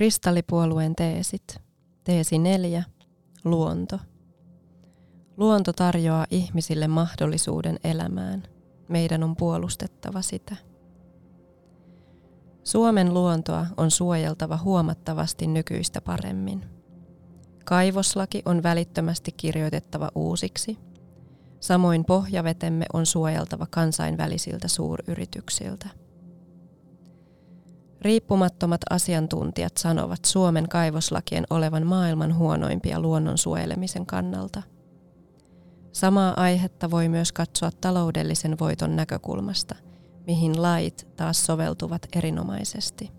Kristallipuolueen teesit. Teesi neljä. Luonto. Luonto tarjoaa ihmisille mahdollisuuden elämään. Meidän on puolustettava sitä. Suomen luontoa on suojeltava huomattavasti nykyistä paremmin. Kaivoslaki on välittömästi kirjoitettava uusiksi. Samoin pohjavetemme on suojeltava kansainvälisiltä suuryrityksiltä. Riippumattomat asiantuntijat sanovat Suomen kaivoslakien olevan maailman huonoimpia luonnon suojelemisen kannalta. Samaa aihetta voi myös katsoa taloudellisen voiton näkökulmasta, mihin lait taas soveltuvat erinomaisesti.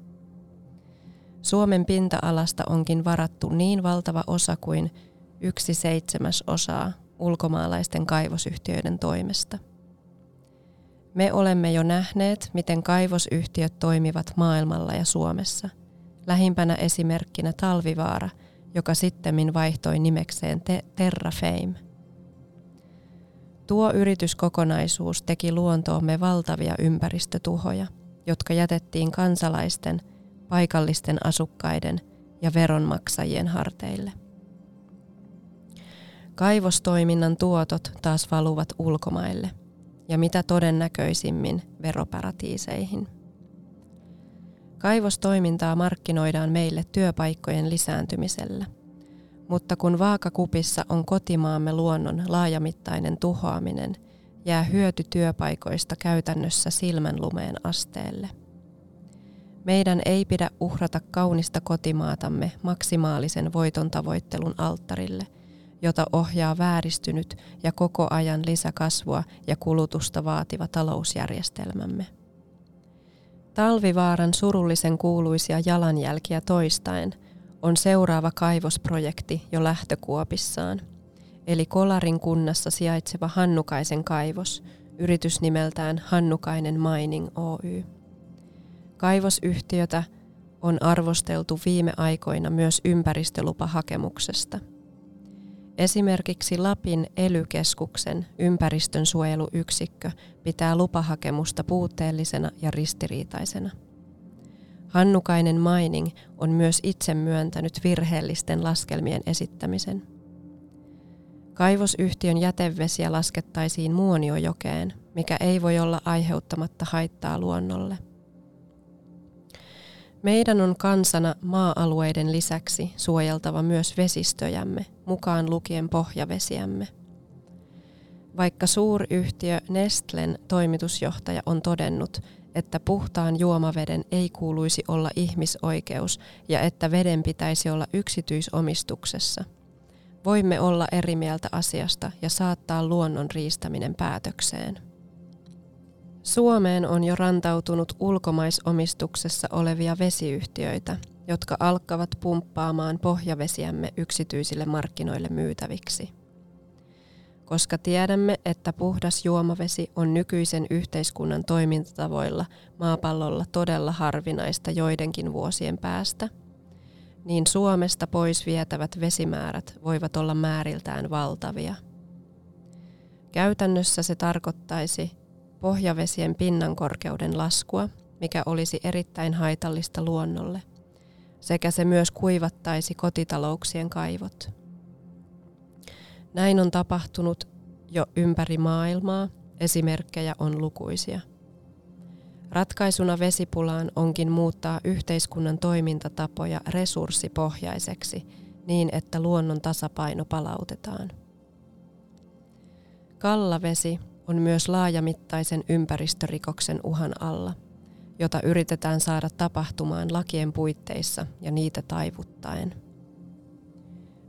Suomen pinta-alasta onkin varattu niin valtava osa kuin yksi seitsemäs osaa ulkomaalaisten kaivosyhtiöiden toimesta – me olemme jo nähneet, miten kaivosyhtiöt toimivat maailmalla ja Suomessa. Lähimpänä esimerkkinä Talvivaara, joka sittemmin vaihtoi nimekseen te- Terrafame. Tuo yrityskokonaisuus teki luontoomme valtavia ympäristötuhoja, jotka jätettiin kansalaisten, paikallisten asukkaiden ja veronmaksajien harteille. Kaivostoiminnan tuotot taas valuvat ulkomaille – ja mitä todennäköisimmin veroparatiiseihin. Kaivostoimintaa markkinoidaan meille työpaikkojen lisääntymisellä, mutta kun vaakakupissa on kotimaamme luonnon laajamittainen tuhoaminen, jää hyöty työpaikoista käytännössä silmänlumeen asteelle. Meidän ei pidä uhrata kaunista kotimaatamme maksimaalisen voiton tavoittelun alttarille – jota ohjaa vääristynyt ja koko ajan lisäkasvua ja kulutusta vaativa talousjärjestelmämme. Talvivaaran surullisen kuuluisia jalanjälkiä toistaen on seuraava kaivosprojekti jo lähtökuopissaan, eli Kolarin kunnassa sijaitseva Hannukaisen kaivos, yritys nimeltään Hannukainen Mining Oy. Kaivosyhtiötä on arvosteltu viime aikoina myös ympäristölupahakemuksesta – Esimerkiksi Lapin elykeskuksen ympäristönsuojeluyksikkö pitää lupahakemusta puutteellisena ja ristiriitaisena. Hannukainen Mining on myös itse myöntänyt virheellisten laskelmien esittämisen. Kaivosyhtiön jätevesiä laskettaisiin Muoniojokeen, mikä ei voi olla aiheuttamatta haittaa luonnolle – meidän on kansana maa-alueiden lisäksi suojeltava myös vesistöjämme, mukaan lukien pohjavesiämme. Vaikka suuryhtiö Nestlen toimitusjohtaja on todennut, että puhtaan juomaveden ei kuuluisi olla ihmisoikeus ja että veden pitäisi olla yksityisomistuksessa, voimme olla eri mieltä asiasta ja saattaa luonnon riistäminen päätökseen. Suomeen on jo rantautunut ulkomaisomistuksessa olevia vesiyhtiöitä, jotka alkavat pumppaamaan pohjavesiämme yksityisille markkinoille myytäviksi. Koska tiedämme, että puhdas juomavesi on nykyisen yhteiskunnan toimintatavoilla maapallolla todella harvinaista joidenkin vuosien päästä, niin Suomesta pois vietävät vesimäärät voivat olla määriltään valtavia. Käytännössä se tarkoittaisi, pohjavesien pinnan korkeuden laskua, mikä olisi erittäin haitallista luonnolle, sekä se myös kuivattaisi kotitalouksien kaivot. Näin on tapahtunut jo ympäri maailmaa, esimerkkejä on lukuisia. Ratkaisuna vesipulaan onkin muuttaa yhteiskunnan toimintatapoja resurssipohjaiseksi niin, että luonnon tasapaino palautetaan. Kallavesi on myös laajamittaisen ympäristörikoksen uhan alla, jota yritetään saada tapahtumaan lakien puitteissa ja niitä taivuttaen.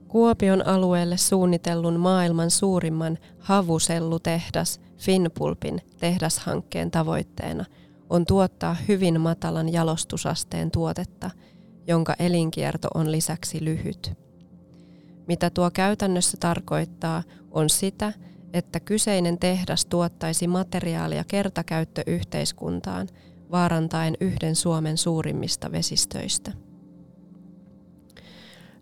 Kuopion alueelle suunnitellun maailman suurimman havusellutehdas Finpulpin tehdashankkeen tavoitteena on tuottaa hyvin matalan jalostusasteen tuotetta, jonka elinkierto on lisäksi lyhyt. Mitä tuo käytännössä tarkoittaa, on sitä, että kyseinen tehdas tuottaisi materiaalia kertakäyttöyhteiskuntaan vaarantaen yhden Suomen suurimmista vesistöistä.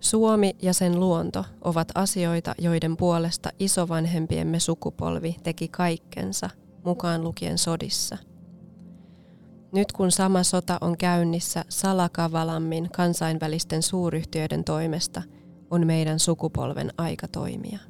Suomi ja sen luonto ovat asioita, joiden puolesta isovanhempiemme sukupolvi teki kaikkensa, mukaan lukien sodissa. Nyt kun sama sota on käynnissä salakavalammin kansainvälisten suuryhtiöiden toimesta, on meidän sukupolven aika toimia.